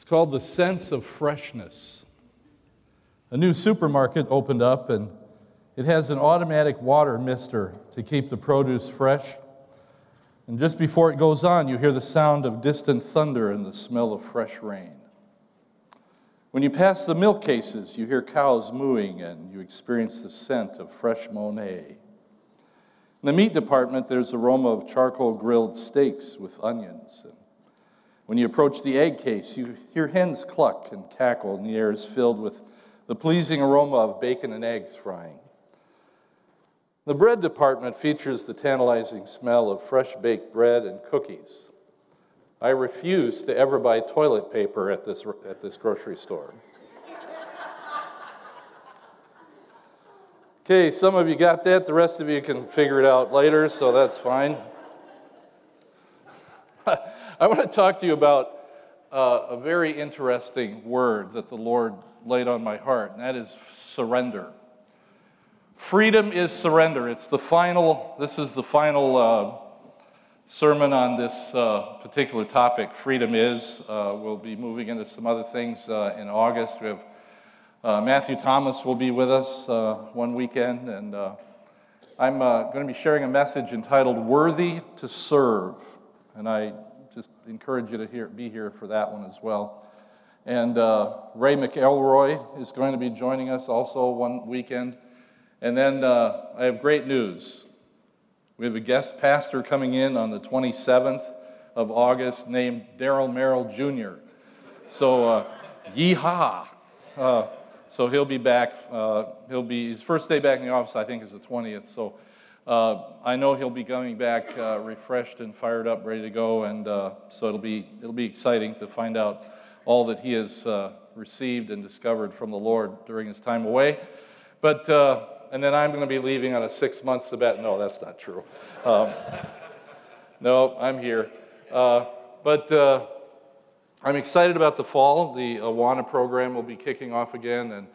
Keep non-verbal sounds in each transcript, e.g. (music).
It's called The Sense of Freshness. A new supermarket opened up, and it has an automatic water mister to keep the produce fresh. And just before it goes on, you hear the sound of distant thunder and the smell of fresh rain. When you pass the milk cases, you hear cows mooing and you experience the scent of fresh Monet. In the meat department, there's aroma of charcoal grilled steaks with onions. And when you approach the egg case, you hear hens cluck and cackle, and the air is filled with the pleasing aroma of bacon and eggs frying. The bread department features the tantalizing smell of fresh baked bread and cookies. I refuse to ever buy toilet paper at this, at this grocery store. (laughs) okay, some of you got that. The rest of you can figure it out later, so that's fine. (laughs) I want to talk to you about uh, a very interesting word that the Lord laid on my heart, and that is surrender. Freedom is surrender. It's the final, this is the final uh, sermon on this uh, particular topic. Freedom is. Uh, we'll be moving into some other things uh, in August. We have uh, Matthew Thomas will be with us one weekend, and I'm going to be sharing a message entitled Worthy to Serve. And I just encourage you to hear, be here for that one as well. And Ray McElroy is going to be joining us also one weekend. And then uh, I have great news. We have a guest pastor coming in on the 27th of August named Daryl Merrill Jr. So, uh, yeehaw. Uh, so he'll be back. Uh, he'll be his first day back in the office. I think is the 20th. So uh, I know he'll be coming back uh, refreshed and fired up, ready to go. And uh, so it'll be it'll be exciting to find out all that he has uh, received and discovered from the Lord during his time away. But uh, and then I'm going to be leaving on a six month sabbatical. No, that's not true. Um, (laughs) no, I'm here. Uh, but I'm excited about the fall. The Awana program will be kicking off again, and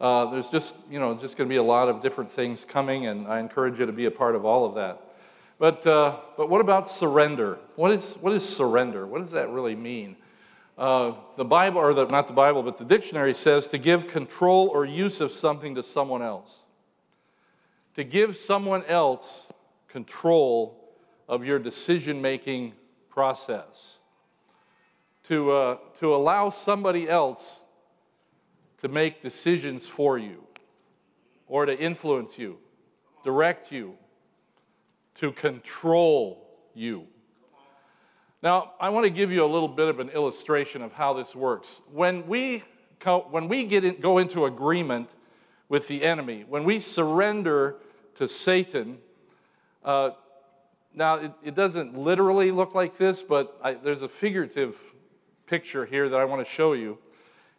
uh, there's just you know just going to be a lot of different things coming, and I encourage you to be a part of all of that. But uh, but what about surrender? What is what is surrender? What does that really mean? Uh, the Bible, or the, not the Bible, but the dictionary says to give control or use of something to someone else to give someone else control of your decision making process, to, uh, to allow somebody else to make decisions for you or to influence you, direct you, to control you. Now, I want to give you a little bit of an illustration of how this works. When we, when we get in, go into agreement with the enemy, when we surrender to Satan. Uh, now, it, it, doesn't literally look like this, but I, there's a figurative picture here that I want to show you.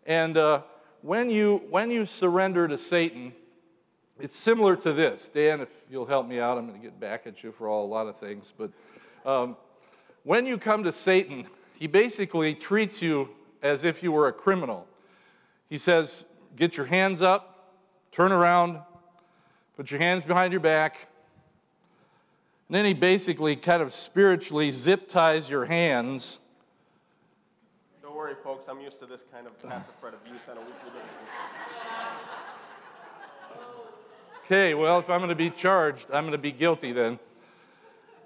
And uh, when, you, when you surrender to Satan, it's similar to this. Dan, if you'll help me out, I'm going to get back at you for all, a lot of things. But um, when you come to Satan, he basically treats you as if you were a criminal. He says, Get your hands up, turn around, Put your hands behind your back. And then he basically kind of spiritually zip ties your hands. Worry, folks. I'm used to this kind of passive abuse on a weekly basis. Okay, well, if I'm going to be charged, I'm going to be guilty then.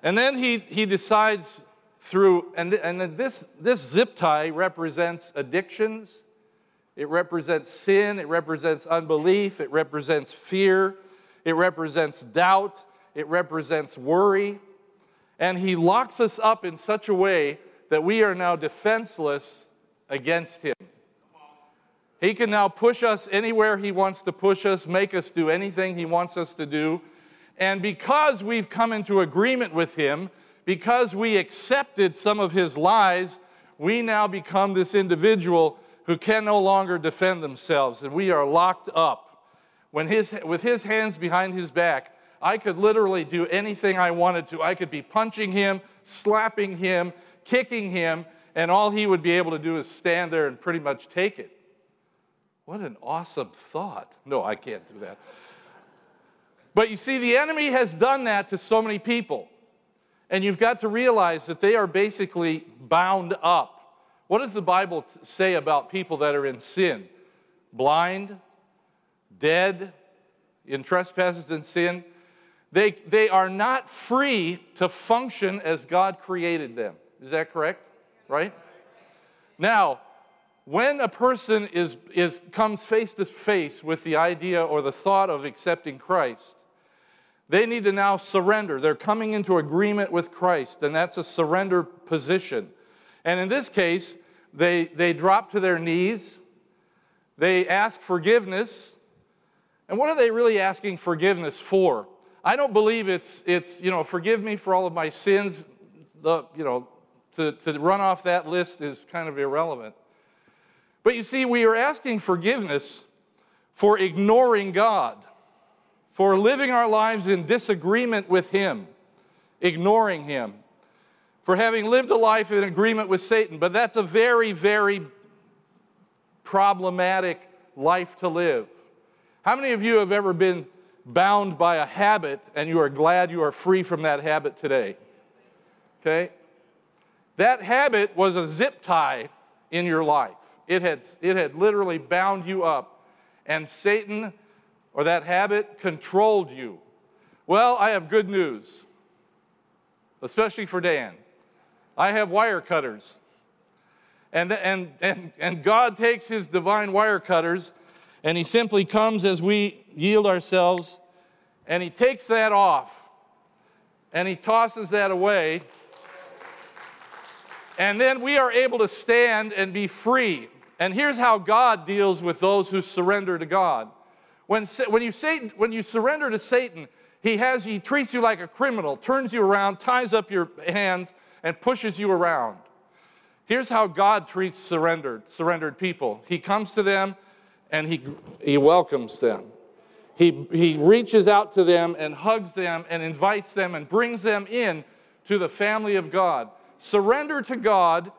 And then he, he decides through, and, and this, this zip tie represents addictions, it represents sin, it represents unbelief, it represents fear, it represents doubt, it represents worry. And he locks us up in such a way that we are now defenseless against him. He can now push us anywhere he wants to push us, make us do anything he wants us to do. And because we've come into agreement with him, because we accepted some of his lies, we now become this individual who can no longer defend themselves, and we are locked up when his, with his hands behind his back, I could literally do anything I wanted to. I could be punching him, slapping him, kicking him, and all he would be able to do is stand there and pretty much take it. What an awesome thought. No, I can't do that. But you see, the enemy has done that to so many people. And you've got to realize that they are basically bound up What does the Bible say about people that are in sin? Blind, dead, in trespasses and sin. They, they are not free to function as God created them. Is that correct? Right? Now, when a person is, is, comes face to face with the idea or the thought of accepting Christ, they need to now surrender. They're coming into agreement with Christ, and that's a surrender position. And in this case, they, they drop to their knees, they ask forgiveness. And what are they really asking forgiveness for? I don't believe it's, it's you know, forgive me for all of my sins. The, you know, to, to run off that list is kind of irrelevant. But you see, we are asking forgiveness for ignoring God, for living our lives in disagreement with Him, ignoring Him, for having lived a life in agreement with Satan. But that's a very, very problematic life to live. How many of you have ever been bound by a habit and you are glad you are free from that habit today? Okay? That habit was a zip tie in your life. It had, it had literally bound you up. And Satan or that habit controlled you. Well, I have good news, especially for Dan. I have wire cutters. And, and, and, and God takes his divine wire cutters and he simply comes as we yield ourselves and he takes that off and he tosses that away. And then we are able to stand and be free. And here's how God deals with those who surrender to God. When, when, you, Satan, when you surrender to Satan, he, has, he treats you like a criminal, turns you around, ties up your hands, and pushes you around. Here's how God treats surrendered, surrendered people He comes to them and he, he welcomes them. He, he reaches out to them and hugs them and invites them and brings them in to the family of God. Surrender to God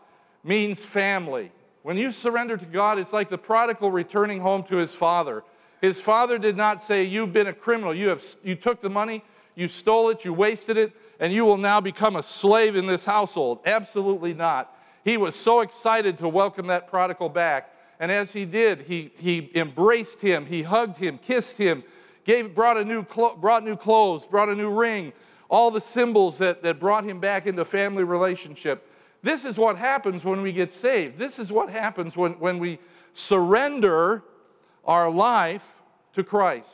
means family. When you surrender to God, it's like the prodigal returning home to his father. His father did not say, You've been a criminal. You, have, you took the money, you stole it, you wasted it, and you will now become a slave in this household. Absolutely not. He was so excited to welcome that prodigal back. And as he did, he, he embraced him, he hugged him, kissed him, gave, brought, a new clo- brought new clothes, brought a new ring, all the symbols that, that brought him back into family relationship. This is what happens when we get saved. This is what happens when, when we surrender our life to Christ.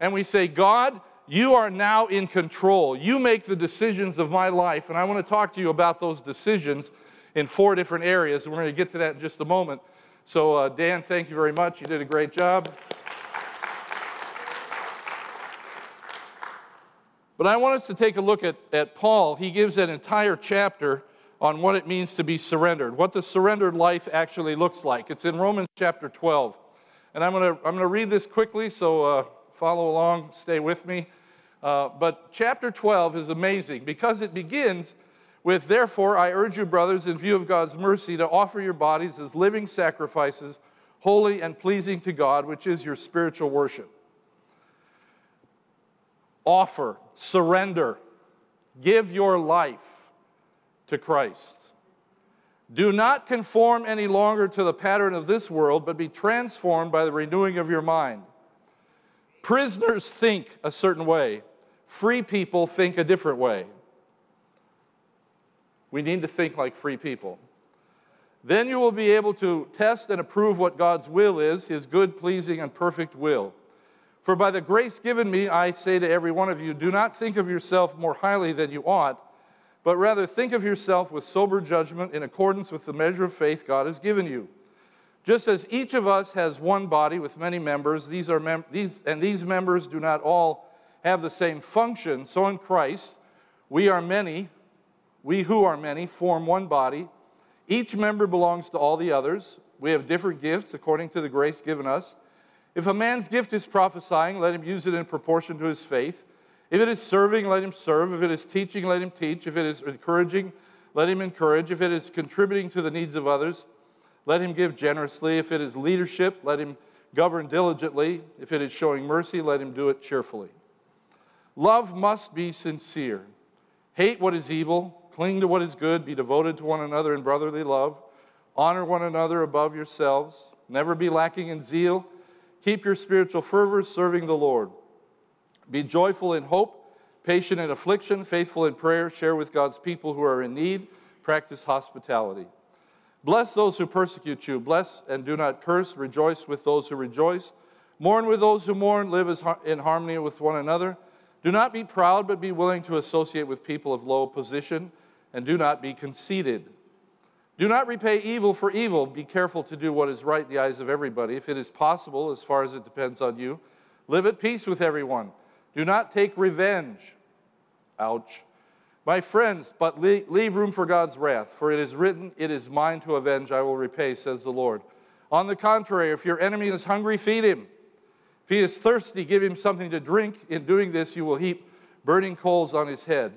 And we say, God, you are now in control. You make the decisions of my life. And I want to talk to you about those decisions in four different areas. We're going to get to that in just a moment. So, uh, Dan, thank you very much. You did a great job. But I want us to take a look at, at Paul. He gives an entire chapter on what it means to be surrendered, what the surrendered life actually looks like. It's in Romans chapter 12. And I'm going to I'm going to read this quickly, so uh, follow along, stay with me. Uh, but chapter 12 is amazing because it begins with, Therefore, I urge you, brothers, in view of God's mercy, to offer your bodies as living sacrifices, holy and pleasing to God, which is your spiritual worship. Offer, surrender, give your life to Christ. Do not conform any longer to the pattern of this world, but be transformed by the renewing of your mind. Prisoners think a certain way, free people think a different way. We need to think like free people. Then you will be able to test and approve what God's will is, his good, pleasing, and perfect will. For by the grace given me, I say to every one of you, do not think of yourself more highly than you ought but rather think of yourself with sober judgment in accordance with the measure of faith God has given you. Just as each of us has one body with many members, these are mem- these, and these members do not all have the same function, so in Christ, we are many, we who are many, form one body. Each member belongs to all the others. We have different gifts according to the grace given us. If a man's gift is prophesying, let him use it in proportion to his faith. If it is serving, let him serve. If it is teaching, let him teach. If it is encouraging, let him encourage. If it is contributing to the needs of others, let him give generously. If it is leadership, let him govern diligently. If it is showing mercy, let him do it cheerfully. Love must be sincere. Hate what is evil, cling to what is good, be devoted to one another in brotherly love. Honor one another above yourselves. Never be lacking in zeal. Keep your spiritual fervor serving the Lord. Be joyful in hope, patient in affliction, faithful in prayer. Share with God's people who are in need. Practice hospitality. Bless those who persecute you. Bless and do not curse. Rejoice with those who rejoice. Mourn with those who mourn. Live in harmony with one another. Do not be proud, but be willing to associate with people of low position. And do not be conceited. Do not repay evil for evil. Be careful to do what is right in the eyes of everybody. If it is possible, as far as it depends on you, live at peace with everyone. Do not take revenge. Ouch. My friends, but leave room for God's wrath, for it is written, It is mine to avenge, I will repay, says the Lord. On the contrary, if your enemy is hungry, feed him. If he is thirsty, give him something to drink. In doing this, you will heap burning coals on his head.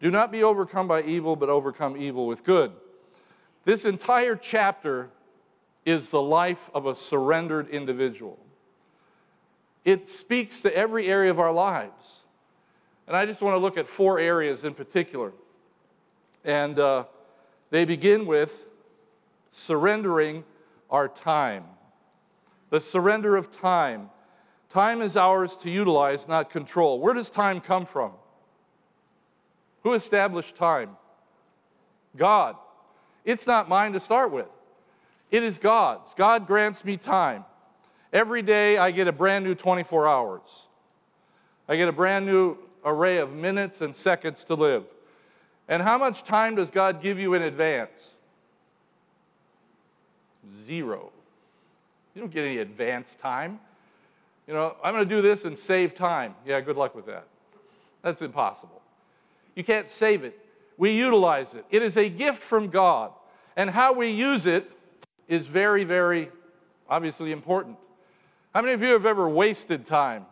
Do not be overcome by evil, but overcome evil with good. This entire chapter is the life of a surrendered individual. It speaks to every area of our lives. And I just want to look at four areas in particular. And uh, they begin with surrendering our time. The surrender of time. Time is ours to utilize, not control. Where does time come from? Who established time? God. It's not mine to start with, it is God's. God grants me time. Every day I get a brand new 24 hours. I get a brand new array of minutes and seconds to live. And how much time does God give you in advance? Zero. You don't get any advance time. You know, I'm going to do this and save time. Yeah, good luck with that. That's impossible. You can't save it we utilize it. It is a gift from God. And how we use it is very, very obviously important. How many of you have ever wasted time?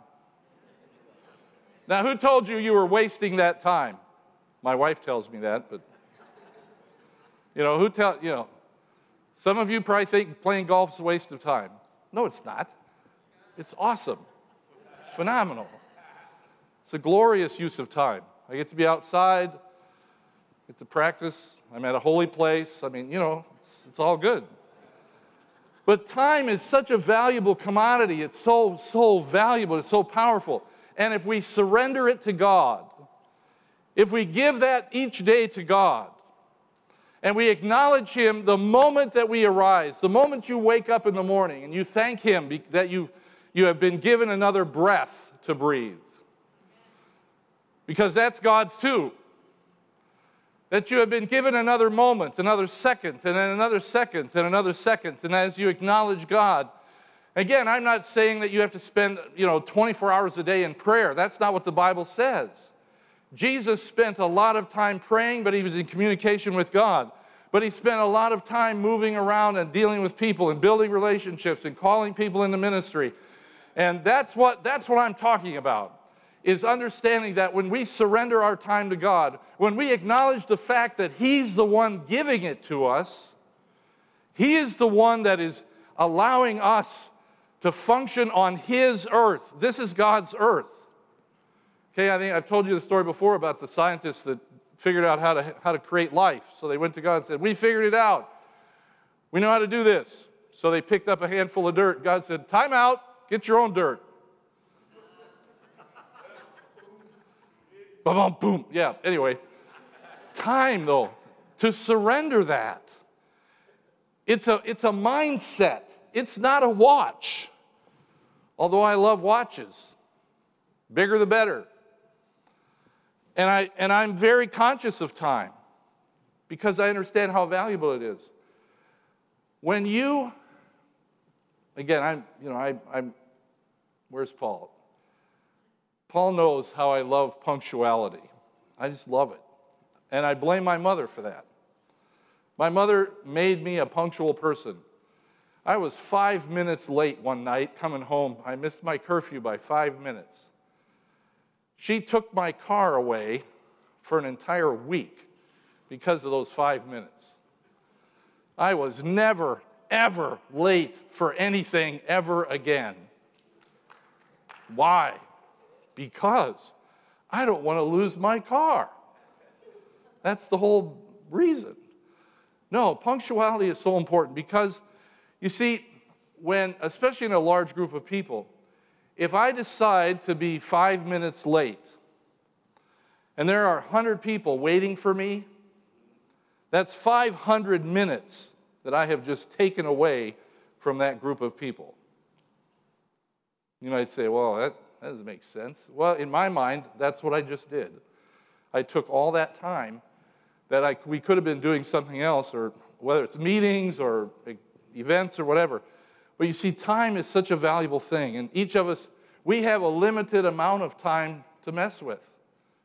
Now, who told you you were wasting that time? My wife tells me that, but you know, who tell you know, some of you probably think playing golf is a waste of time. No, it's not. It's awesome. It's phenomenal. It's a glorious use of time. I get to be outside get to practice. I'm at a holy place. I mean, you know, it's, it's all good. But time is such a valuable commodity. It's so, so valuable. It's so powerful. And if we surrender it to God, if we give that each day to God, and we acknowledge Him the moment that we arise, the moment you wake up in the morning, and you thank Him that you, you have been given another breath to breathe. Because that's God's too that you have been given another moment, another second, and then another second, and another second. And as you acknowledge God, again, I'm not saying that you have to spend, you know, 24 hours a day in prayer. That's not what the Bible says. Jesus spent a lot of time praying, but he was in communication with God. But he spent a lot of time moving around and dealing with people and building relationships and calling people into ministry. And that's what, that's what I'm talking about is understanding that when we surrender our time to God, when we acknowledge the fact that He's the one giving it to us, He is the one that is allowing us to function on His earth. This is God's earth. Okay, I think I've told you the story before about the scientists that figured out how to, how to create life. So they went to God and said, We figured it out. We know how to do this. So they picked up a handful of dirt. God said, Time out, get your own dirt. Boom, boom. Yeah, anyway. Time, though, to surrender that. It's a, it's a mindset, it's not a watch. Although I love watches, bigger the better. And, I, and I'm very conscious of time because I understand how valuable it is. When you, again, I'm, you know, I, I'm, where's Paul? Paul knows how I love punctuality. I just love it. And I blame my mother for that. My mother made me a punctual person. I was five minutes late one night coming home. I missed my curfew by five minutes. She took my car away for an entire week because of those five minutes. I was never, ever late for anything ever again. Why? Because I don't want to lose my car. That's the whole reason. No, punctuality is so important because you see, when, especially in a large group of people, if I decide to be five minutes late and there are 100 people waiting for me, that's 500 minutes that I have just taken away from that group of people. You might say, well, that, that doesn't make sense. Well, in my mind, that's what I just did. I took all that time that I, we could have been doing something else, or whether it's meetings or events or whatever. But you see, time is such a valuable thing, and each of us, we have a limited amount of time to mess with,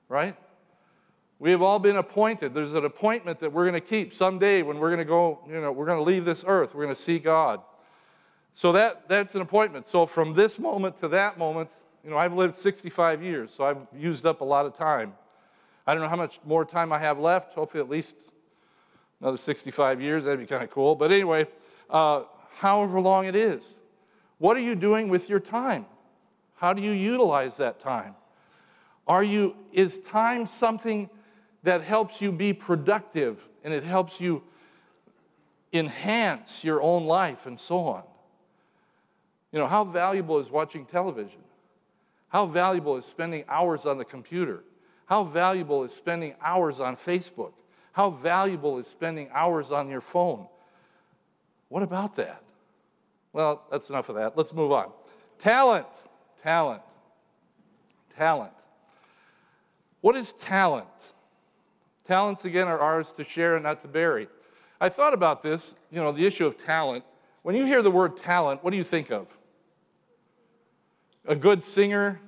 right? We have all been appointed. There's an appointment that we're going to keep someday when we're going to go, you know, we're going to leave this earth. We're going to see God. So that, that's an appointment. So from this moment to that moment, you know, I've lived 65 years, so I've used up a lot of time. I don't know how much more time I have left. Hopefully, at least another 65 years. That'd be kind of cool. But anyway, uh, however long it is, what are you doing with your time? How do you utilize that time? Are you, is time something that helps you be productive and it helps you enhance your own life and so on. You know, how valuable is watching television? How valuable is spending hours on the computer? How valuable is spending hours on Facebook? How valuable is spending hours on your phone? What about that? Well, that's enough of that. Let's move on. Talent. Talent. Talent. What is talent? Talents, again, are ours to share and not to bury. I thought about this, you know, the issue of talent. When you hear the word talent, what do you think of? A good singer,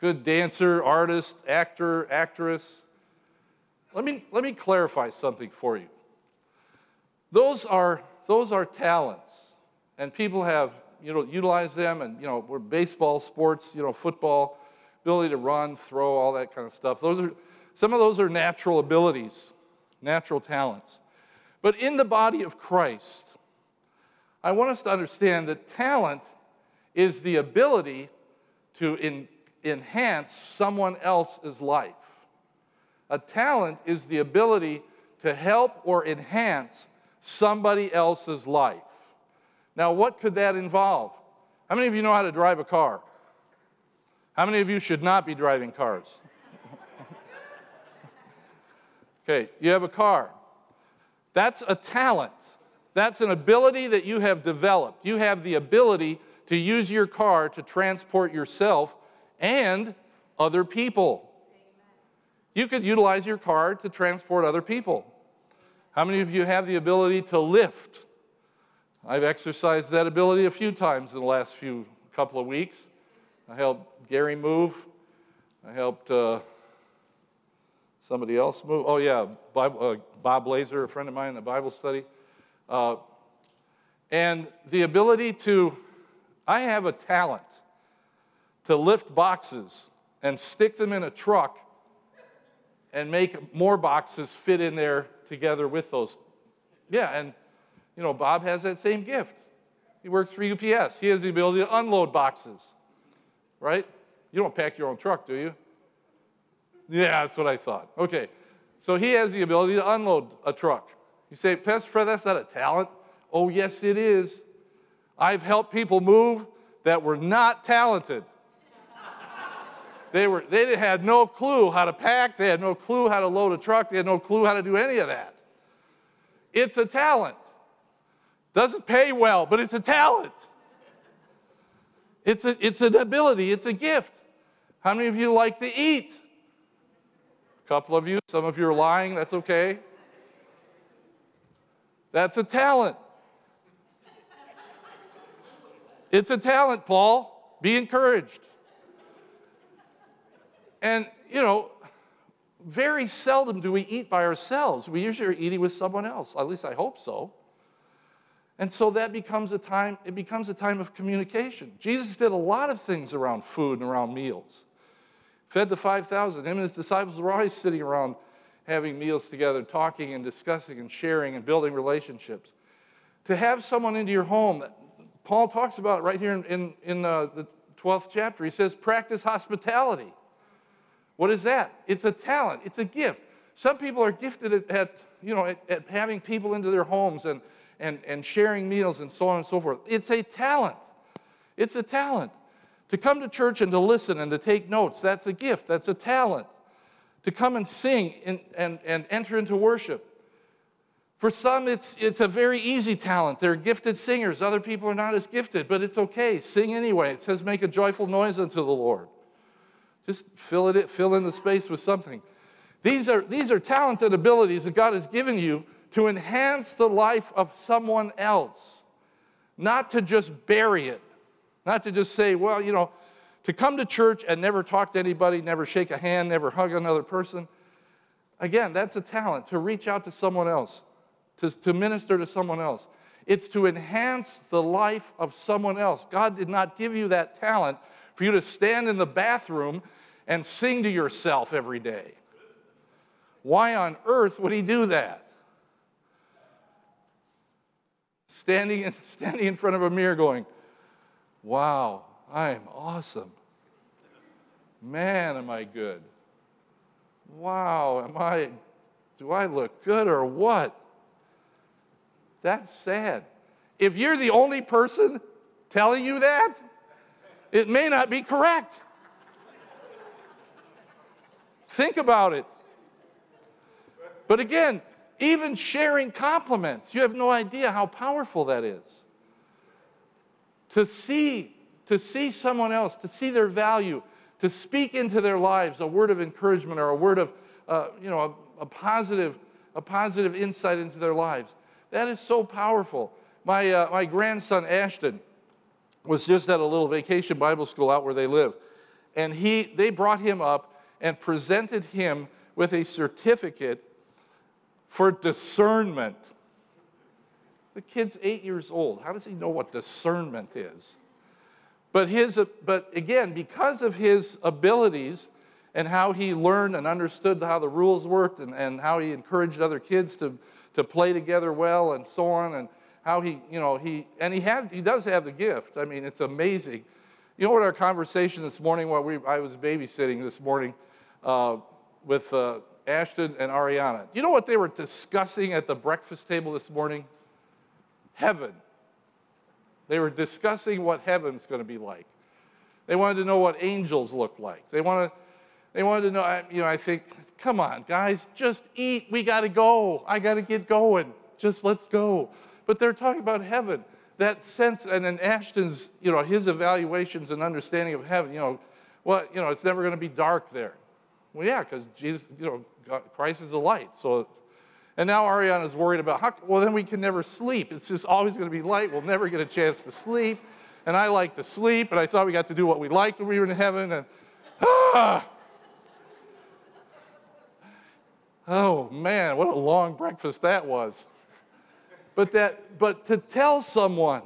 good dancer, artist, actor, actress. Let me, let me clarify something for you. Those are, those are talents, and people have you know, utilized them, and you know, we're baseball, sports, you know, football, ability to run, throw, all that kind of stuff. Those are some of those are natural abilities, natural talents. But in the body of Christ, I want us to understand that talent is the ability to in, enhance someone else's life. A talent is the ability to help or enhance somebody else's life. Now, what could that involve? How many of you know how to drive a car? How many of you should not be driving cars? (laughs) Okay, you have a car. That's a talent. That's an ability that you have developed. You have the ability to use your car to transport yourself and other people. You could utilize your car to transport other people. How many of you have the ability to lift? I've exercised that ability a few times in the last few couple of weeks. I helped Gary move. I helped uh, Somebody else move? Oh, yeah, Bible, uh, Bob Blazer, a friend of mine in the Bible study. Uh, and the ability to, I have a talent to lift boxes and stick them in a truck and make more boxes fit in there together with those. Yeah, and you know, Bob has that same gift. He works for UPS. He has the ability to unload boxes, right? You don't pack your own truck, do you? Yeah, that's what I thought. Okay. So he has the ability to unload a truck. You say, Pastor Fred, that's not a talent. Oh, yes, it is. I've helped people move that were not talented. they, were, they had no clue how to pack, they had no clue how to load a truck, they had no clue how to do any of that. It's a talent. Doesn't pay well, but it's a talent. It's, a, it's an ability, it's a gift. How many of you like to eat? A couple of you, some of you are lying, that's okay. That's a talent. It's a talent, Paul. Be encouraged. And, you know, very seldom do we eat by ourselves. We usually are eating with someone else. At least I hope so. And so that becomes a time, it becomes a time of communication. Jesus did a lot of things around food and around meals fed the 5,000. Him and his disciples were always sitting around having meals together, talking and discussing and sharing and building relationships. To have someone into your home, Paul talks about it right here in, in, in uh, the 12th chapter. He says, practice hospitality. What is that? It's a talent, it's a gift. Some people are gifted at, at you know, at, at having people into their homes and, and, and sharing meals and so on and so forth. It's a talent. It's a talent. To come to church and to listen and to take notes, that's a gift, that's a talent. To come and sing and, and, and enter into worship. For some, it's, it's a very easy talent. They're gifted singers. Other people are not as gifted, but it's okay. Sing anyway. It says, make a joyful noise unto the Lord. Just fill it, fill in the space with something. These are, these are talents and abilities that God has given you to enhance the life of someone else, not to just bury it, not to just say, well, you know, to come to church and never talk to anybody, never shake a hand, never hug another person. Again, that's a talent to reach out to someone else, to, to minister to someone else. It's to enhance the life of someone else. God did not give you that talent for you to stand in the bathroom and sing to yourself every day. Why on earth would he do that? Standing in, (laughs) standing in front of a mirror going, Wow, I'm awesome. Man, am I good. Wow, am I, do I look good or what? That's sad. If you're the only person telling you that, it may not be correct. Think about it. But again, even sharing compliments, you have no idea how powerful that is. To see, to see someone else, to see their value, to speak into their lives a word of encouragement or a word of, uh, you know, a, a, positive, a positive insight into their lives. That is so powerful. My, uh, my grandson, Ashton, was just at a little vacation Bible school out where they live. And he, they brought him up and presented him with a certificate for discernment. The kid's eight years old. How does he know what discernment is? But, his, but again, because of his abilities and how he learned and understood how the rules worked and, and how he encouraged other kids to, to play together well and so on, and how he, you know, he, and he, has, he does have the gift. I mean, it's amazing. You know what our conversation this morning while we, I was babysitting this morning uh, with uh, Ashton and Ariana. You know what they were discussing at the breakfast table this morning? Heaven. They were discussing what heaven's going to be like. They wanted to know what angels look like. They wanted, they wanted to know, you know, I think, come on, guys, just eat. We got to go. I got to get going. Just let's go but they're talking about heaven. That sense, and then Ashton's, you know, his evaluations and understanding of heaven, you know, well, you know, it's never going to be dark there. Well, yeah, because Jesus, you know, God, Christ is the light. So, and now Ariana's worried about how, well, then we can never sleep. It's just always going to be light. We'll never get a chance to sleep. And I like to sleep, and I thought we got to do what we liked when we were in heaven. And, ah! Oh, man, what a long breakfast that was. But that but to tell someone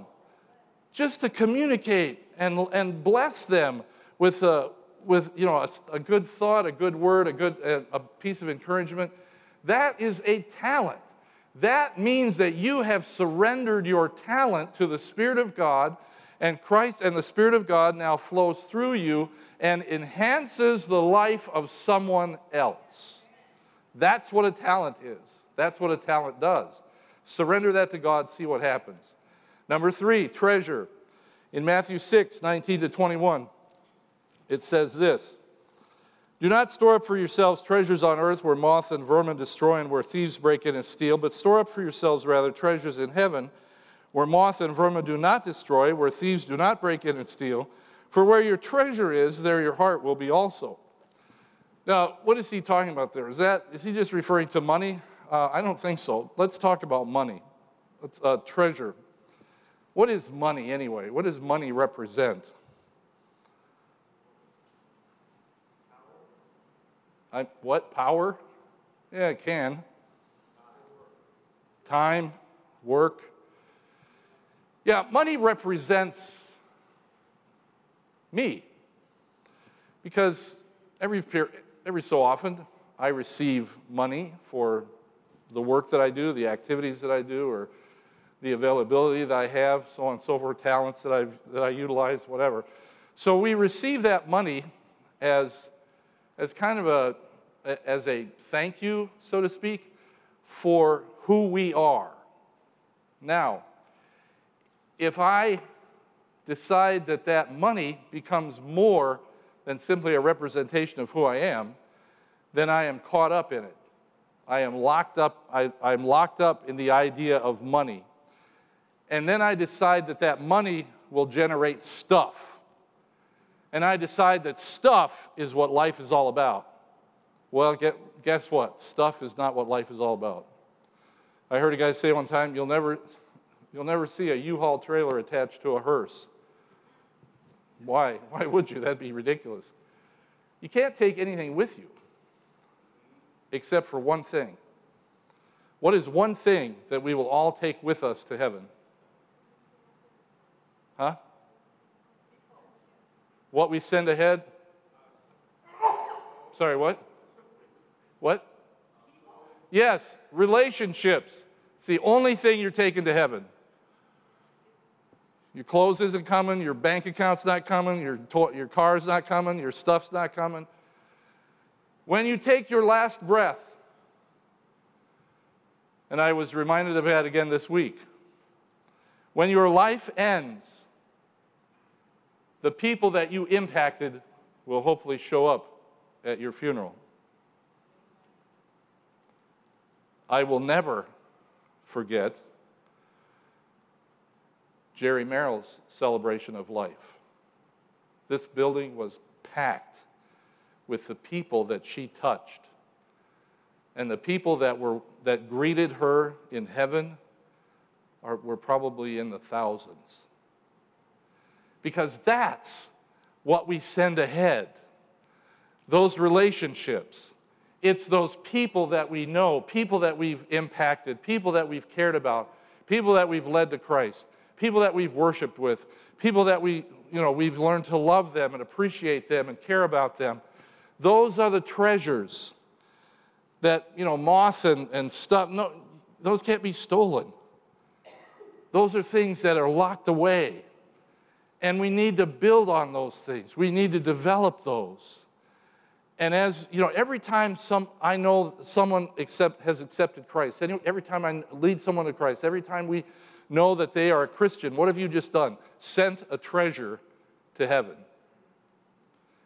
just to communicate and, and bless them with a, with you know a, a good thought a good word a good a, a piece of encouragement that is a talent. That means that you have surrendered your talent to the spirit of god and christ and the spirit of god now flows through you and enhances the life of someone else that's what a talent is that's what a talent does Surrender that to God, see what happens. Number three, treasure. In Matthew 6, 19 to 21, it says this Do not store up for yourselves treasures on earth where moth and vermin destroy and where thieves break in and steal, but store up for yourselves rather treasures in heaven where moth and vermin do not destroy, where thieves do not break in and steal. For where your treasure is, there your heart will be also. Now, what is he talking about there? Is that is he just referring to money? Uh, I don't think so. Let's talk about money. Let's, uh, treasure. What is money anyway? What does money represent? I, what? Power? Yeah, it can. Time, work. Yeah, money represents me. Because every, every so often I receive money for the work that I do, the activities that I do, or the availability that I have, so on and so forth, talents that, i that I utilize, whatever. So we receive that money as, as kind of a, as a thank you, so to speak, for who we are. Now, if I decide that that money becomes more than simply a representation of who I am, then I am caught up in it. I am locked up, I, I'm locked up in the idea of money. And then I decide that that money will generate stuff. And I decide that stuff is what life is all about. Well, get, guess what? Stuff is not what life is all about. I heard a guy say one time, you'll never, you'll never see a U-Haul trailer attached to a hearse. Why? (laughs) Why would you? That'd be ridiculous. You can't take anything with you except for one thing. What is one thing that we will all take with us to heaven? Huh? What we send ahead? Sorry, what? What? Yes, relationships. It's the only thing you're taking to heaven. Your clothes isn't coming, your bank account's not coming, your, to- your car's not coming, your stuff's not coming. When you take your last breath, and I was reminded of that again this week, when your life ends, the people that you impacted will hopefully show up at your funeral. I will never forget Jeri Merrill's celebration of life. This building was packed with the people that she touched. And the people that, were, that greeted her in heaven are, were probably in the thousands. Because that's what we send ahead those relationships. It's those people that we know, people that we've impacted, people that we've cared about, people that we've led to Christ people that we've worshiped with, people that we, you know, we've learned to love them and appreciate them and care about them. Those are the treasures that, you know, moth and, and stuff, no, those can't be stolen. Those are things that are locked away. And we need to build on those things. We need to develop those. And as you know, every time some I know someone accept, has accepted Christ, every time I lead someone to Christ, every time we know that they are a Christian, what have you just done? Sent a treasure to heaven.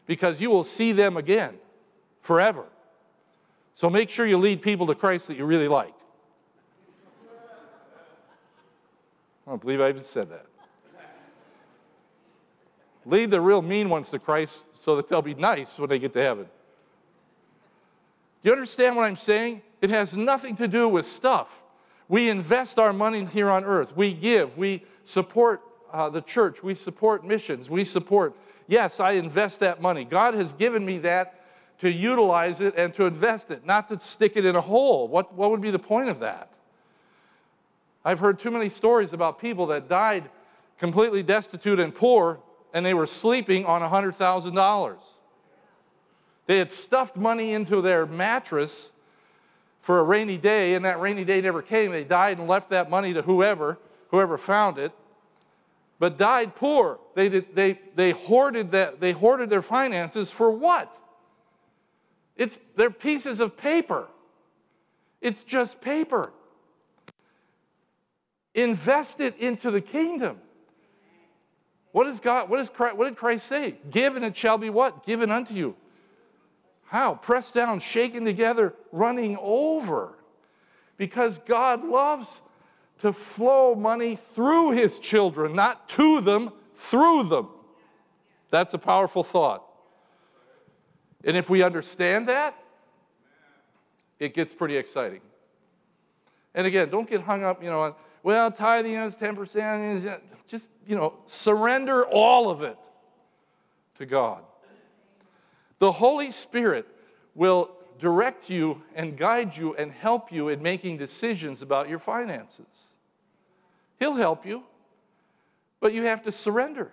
Because you will see them again forever. So make sure you lead people to Christ that you really like. I don't believe I even said that. Lead the real mean ones to Christ so that they'll be nice when they get to heaven. Do you understand what I'm saying? It has nothing to do with stuff. We invest our money here on earth. We give. We support uh, the church. We support missions. We support. Yes, I invest that money. God has given me that to utilize it and to invest it, not to stick it in a hole. What, what would be the point of that? I've heard too many stories about people that died completely destitute and poor, and they were sleeping on $100,000. They had stuffed money into their mattress for a rainy day, and that rainy day never came. They died and left that money to whoever, whoever found it, but died poor. They, did, they, they, hoarded that, they hoarded their finances for what? It's, they're pieces of paper. It's just paper. Invest it into the kingdom. What, is God, what, is Christ, what did Christ say? Give and it shall be what? Given unto you. How? Pressed down, shaken together, running over. Because God loves to flow money through his children, not to them, through them. That's a powerful thought. And if we understand that, it gets pretty exciting. And again, don't get hung up, you know, on, well, tithing is 10%. Just, you know, surrender all of it to God. The Holy Spirit will direct you and guide you and help you in making decisions about your finances. He'll help you, but you have to surrender.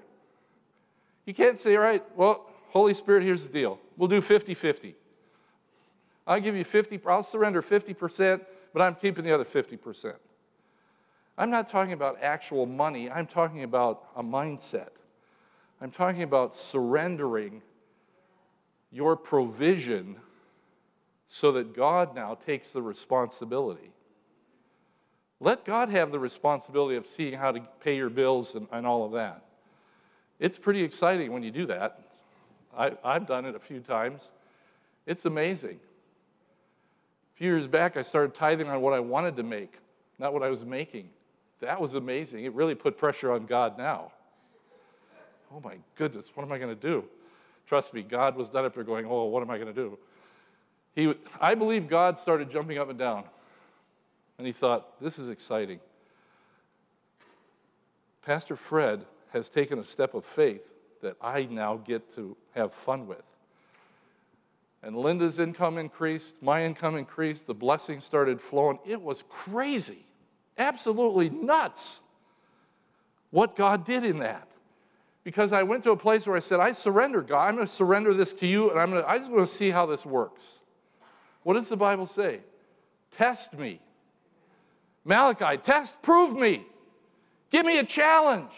You can't say, all right, well, Holy Spirit, here's the deal. We'll do 50 50. I'll give you 50, I'll surrender 50%, but I'm keeping the other 50%. I'm not talking about actual money, I'm talking about a mindset. I'm talking about surrendering your provision so that God now takes the responsibility. Let God have the responsibility of seeing how to pay your bills and, and all of that. It's pretty exciting when you do that. I, I've done it a few times. It's amazing. A few years back, I started tithing on what I wanted to make, not what I was making. That was amazing. It really put pressure on God now. Oh my goodness, what am I going to do? Trust me, God was done up there going, Oh, what am I going to do? He, I believe God started jumping up and down. And he thought, This is exciting. Pastor Fred has taken a step of faith that I now get to have fun with. And Linda's income increased, my income increased, the blessings started flowing. It was crazy, absolutely nuts what God did in that. Because I went to a place where I said, I surrender, God. I'm going to surrender this to you, and I'm going to, I just want to see how this works. What does the Bible say? Test me. Malachi, test, prove me. Give me a challenge.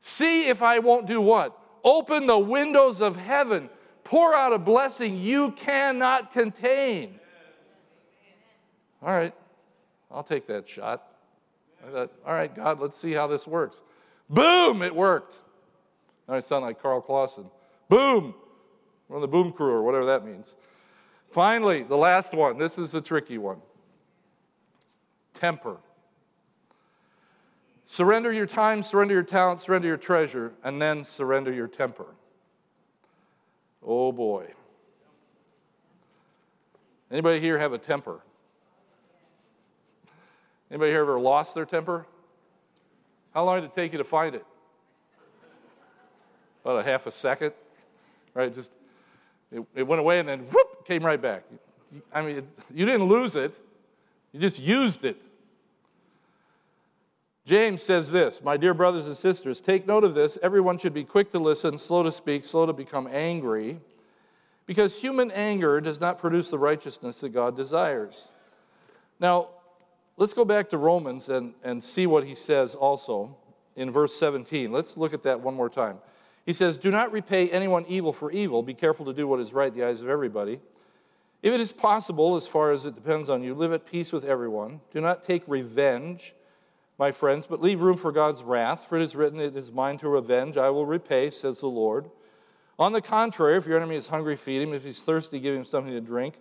See if I won't do what? Open the windows of heaven, pour out a blessing you cannot contain. All right, I'll take that shot. Thought, all right, God, let's see how this works. Boom, it worked. Now I sound like Carl Clausen. Boom, we're on the boom crew or whatever that means. Finally, the last one. This is the tricky one temper. Surrender your time, surrender your talent, surrender your treasure, and then surrender your temper. Oh boy. Anybody here have a temper? Anybody here ever lost their temper? How long did it take you to find it? About a half a second, right? Just it, it went away and then whoop, came right back. I mean, it, you didn't lose it, you just used it. James says this My dear brothers and sisters, take note of this. Everyone should be quick to listen, slow to speak, slow to become angry, because human anger does not produce the righteousness that God desires. Now, let's go back to Romans and, and see what he says also in verse 17. Let's look at that one more time. He says, Do not repay anyone evil for evil. Be careful to do what is right in the eyes of everybody. If it is possible, as far as it depends on you, live at peace with everyone. Do not take revenge my friends, but leave room for God's wrath, for it is written, It is mine to revenge, I will repay, says the Lord. On the contrary, if your enemy is hungry, feed him. If he's thirsty, give him something to drink.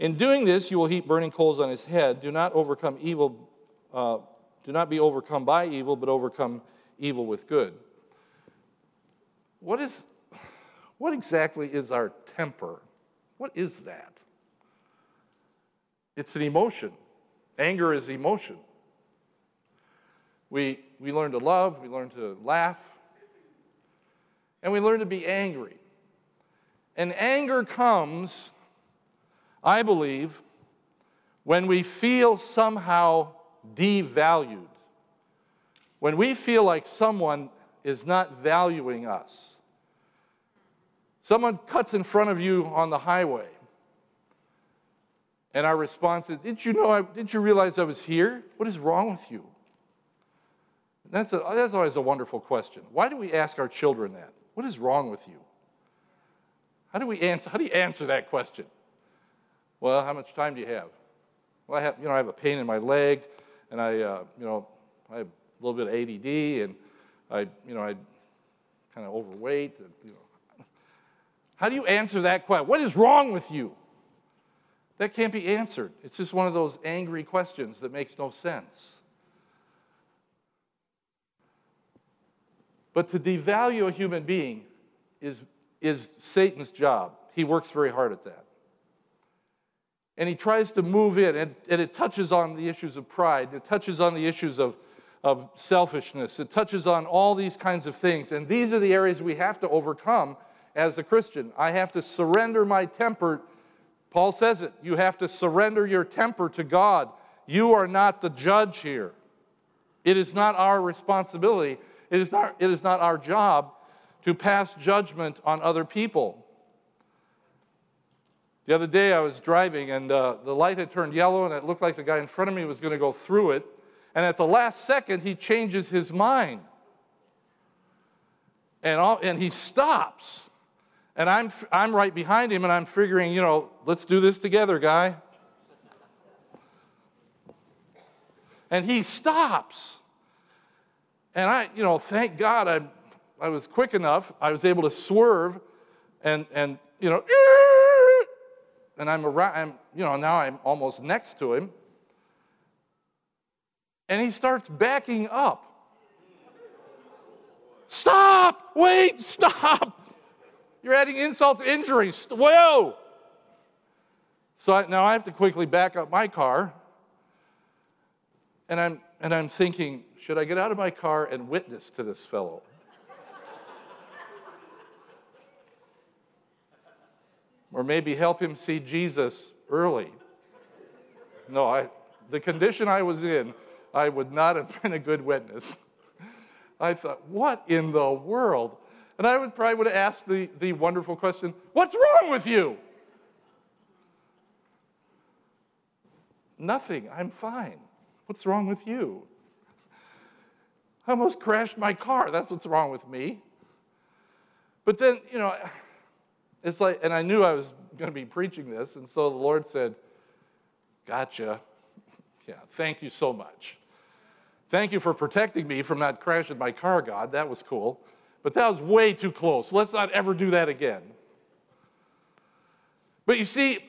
In doing this, you will heap burning coals on his head. Do not overcome evil, uh, do not be overcome by evil, but overcome evil with good. What is what exactly is our temper? What is that? It's an emotion. Anger is emotion. We, we learn to love, we learn to laugh, and we learn to be angry. And anger comes, I believe, when we feel somehow devalued, when we feel like someone is not valuing us. Someone cuts in front of you on the highway, and our response is, Did you know, I, did you realize I was here? What is wrong with you? That's, a, that's always a wonderful question. Why do we ask our children that? What is wrong with you? How do we answer? How do you answer that question? Well, how much time do you have? Well, I have, you know, I have a pain in my leg, and I, uh, you know, I have a little bit of ADD, and I, you know, I kind of overweight. And, you know. How do you answer that question? What is wrong with you? That can't be answered. It's just one of those angry questions that makes no sense. But to devalue a human being is, is Satan's job. He works very hard at that. And he tries to move in, and, and it touches on the issues of pride, it touches on the issues of, of selfishness, it touches on all these kinds of things. And these are the areas we have to overcome as a Christian. I have to surrender my temper. Paul says it. You have to surrender your temper to God. You are not the judge here. It is not our responsibility it is not, it is not our job to pass judgment on other people. The other day I was driving and uh, the light had turned yellow and it looked like the guy in front of me was going to go through it. And at the last second, he changes his mind. And, all, and he stops. And I'm, I'm right behind him and I'm figuring, you know, let's do this together, guy. And he stops. And I, you know, thank God I, I was quick enough. I was able to swerve and, and you know, and I'm around, I'm, you know, now I'm almost next to him. And he starts backing up. Stop! Wait, stop! You're adding insult to injury. Whoa! So I, now I have to quickly back up my car. And I'm, and I'm thinking, should I get out of my car and witness to this fellow? or maybe help him see Jesus early? No, I, the condition I was in, I would not have been a good witness. I thought, what in the world? And I would probably would have asked the, the wonderful question, what's wrong with you? Nothing, I'm fine. What's wrong with you? I almost crashed my car. That's what's wrong with me. But then, you know, it's like, and I knew I was going to be preaching this, and so the Lord said, Gotcha. Yeah, thank you so much. Thank you for protecting me from not crashing my car, God. That was cool. But that was way too close. Let's not ever do that again. But you see,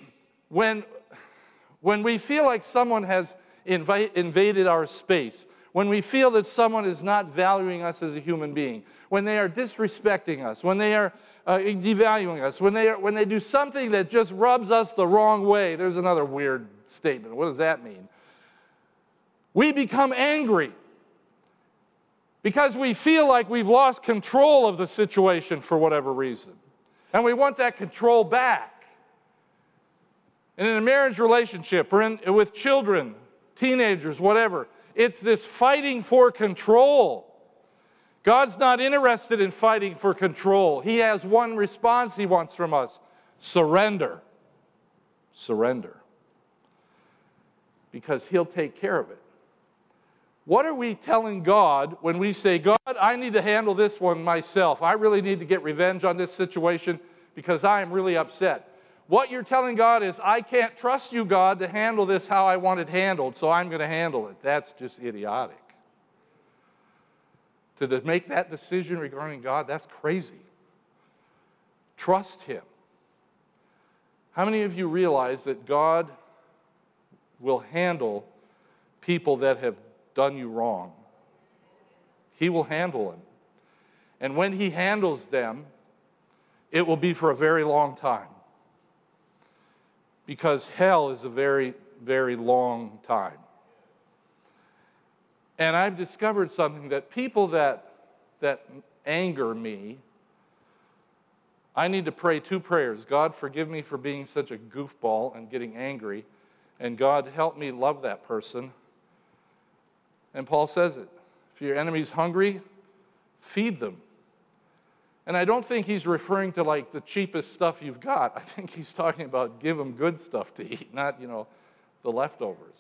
when, when we feel like someone has invite, invaded our space, when we feel that someone is not valuing us as a human being, when they are disrespecting us, when they are uh, devaluing us, when they, are, when they do something that just rubs us the wrong way, there's another weird statement. What does that mean? We become angry because we feel like we've lost control of the situation for whatever reason. And we want that control back. And in a marriage relationship or in, with children, teenagers, whatever, it's this fighting for control. God's not interested in fighting for control. He has one response He wants from us surrender. Surrender. Because He'll take care of it. What are we telling God when we say, God, I need to handle this one myself? I really need to get revenge on this situation because I am really upset. What you're telling God is, I can't trust you, God, to handle this how I want it handled, so I'm going to handle it. That's just idiotic. To make that decision regarding God, that's crazy. Trust Him. How many of you realize that God will handle people that have done you wrong. He will handle them. And when He handles them, it will be for a very long time. Because hell is a very, very long time. And I've discovered something that people that, that anger me, I need to pray two prayers God, forgive me for being such a goofball and getting angry. And God, help me love that person and Paul says it. If your enemy's hungry, feed them. And I don't think he's referring to like the cheapest stuff you've got. I think he's talking about give them good stuff to eat, not, you know, the leftovers.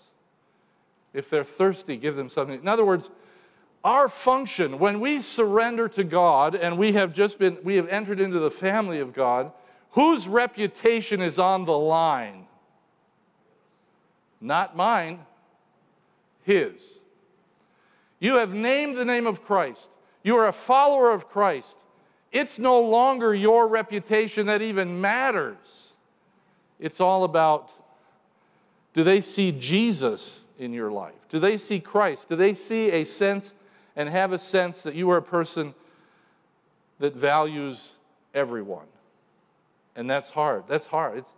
If they're thirsty, give them something. In other words, our function when we surrender to God and we have just been we have entered into the family of God, whose reputation is on the line? Not mine, his. You have named the name of Christ. You are a follower of Christ. It's no longer your reputation that even matters. It's all about do they see Jesus in your life? Do they see Christ? Do they see a sense and have a sense that you are a person that values everyone? And that's hard. That's hard. It's,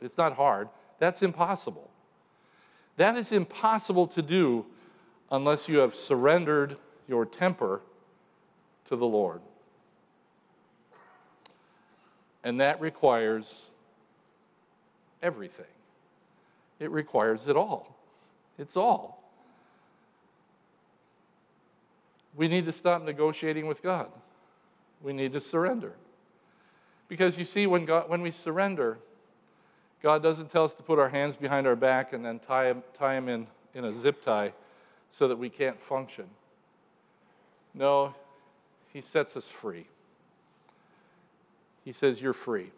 it's not hard. That's impossible. That is impossible to do unless you have surrendered your temper to the Lord. And that requires everything, it requires it all. It's all. We need to stop negotiating with God. We need to surrender. Because you see, when, God, when we surrender, God doesn't tell us to put our hands behind our back and then tie them, tie them in, in a zip tie so that we can't function. No, He sets us free. He says, You're free.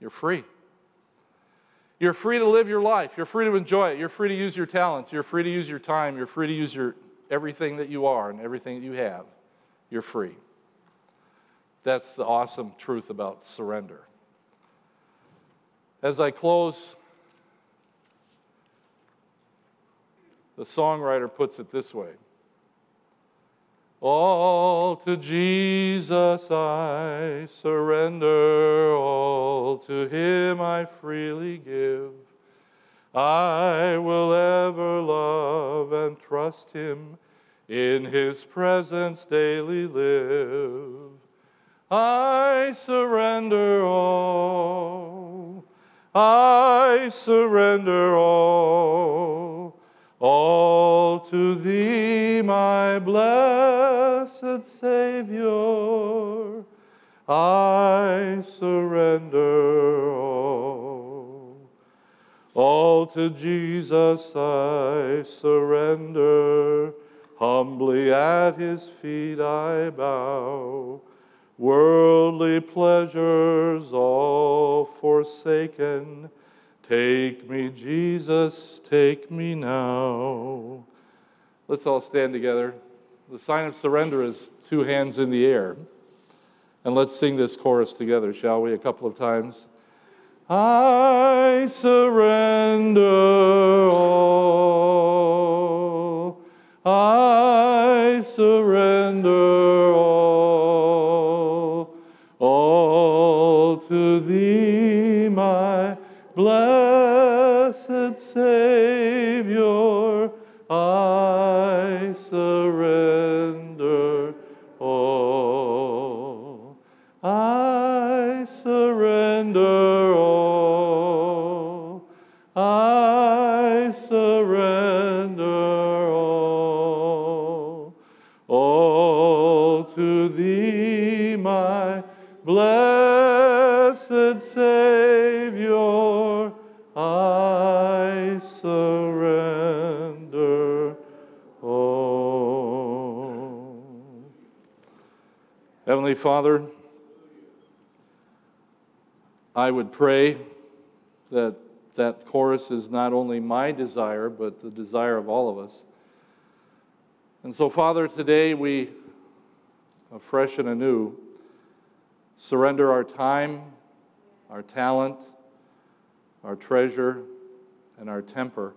You're free. You're free to live your life. You're free to enjoy it. You're free to use your talents. You're free to use your time. You're free to use your everything that you are and everything that you have. You're free. That's the awesome truth about surrender. As I close, the songwriter puts it this way All to Jesus I surrender, all to Him I freely give. I will ever love and trust Him, in His presence daily live. I surrender all. I surrender all. All to thee, my blessed Savior. I surrender all. All to Jesus I surrender. Humbly at his feet I bow worldly pleasures all forsaken. Take me, Jesus, take me now. Let's all stand together. The sign of surrender is two hands in the air. And let's sing this chorus together, shall we, a couple of times? I surrender all. I surrender Heavenly Father, I would pray that that chorus is not only my desire, but the desire of all of us. And so, Father, today we, afresh and anew, surrender our time, our talent, our treasure, and our temper,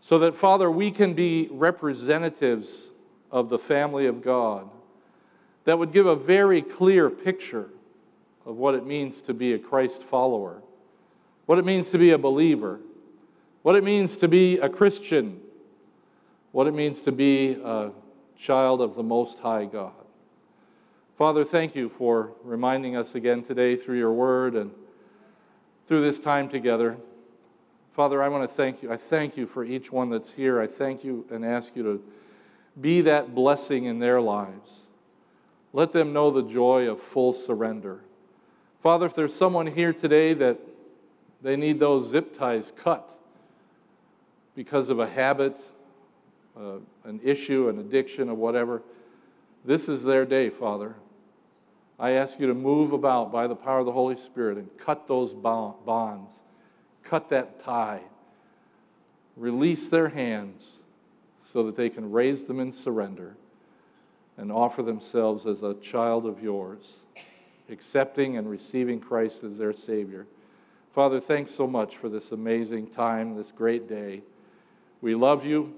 so that, Father, we can be representatives of the family of God that would give a very clear picture of what it means to be a Christ follower, what it means to be a believer, what it means to be a Christian, what it means to be a child of the Most High God. Father, thank you for reminding us again today through your word and through this time together. Father, I want to thank you. I thank you for each one that's here. I thank you and ask you to be that blessing in their lives. Let them know the joy of full surrender. Father, if there's someone here today that they need those zip ties cut because of a habit, uh, an issue, an addiction, or whatever, this is their day, Father. I ask you to move about by the power of the Holy Spirit and cut those bonds, cut that tie, release their hands so that they can raise them in surrender and offer themselves as a child of yours, accepting and receiving Christ as their Savior. Father, thanks so much for this amazing time, this great day. We love you,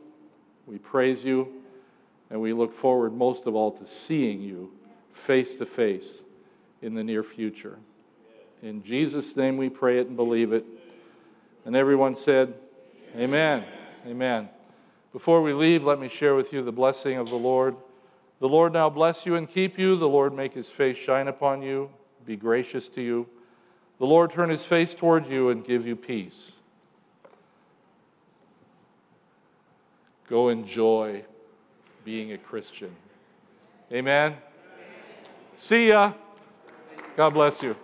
we praise you, and we look forward most of all to seeing you face to face in the near future. In Jesus' name we pray it and believe it. And everyone said, Amen. Amen. Before we leave, let me share with you the blessing of the Lord. The Lord now bless you and keep you. The Lord make his face shine upon you, be gracious to you. The Lord turn his face toward you and give you peace. Go enjoy being a Christian. Amen. See ya. God bless you.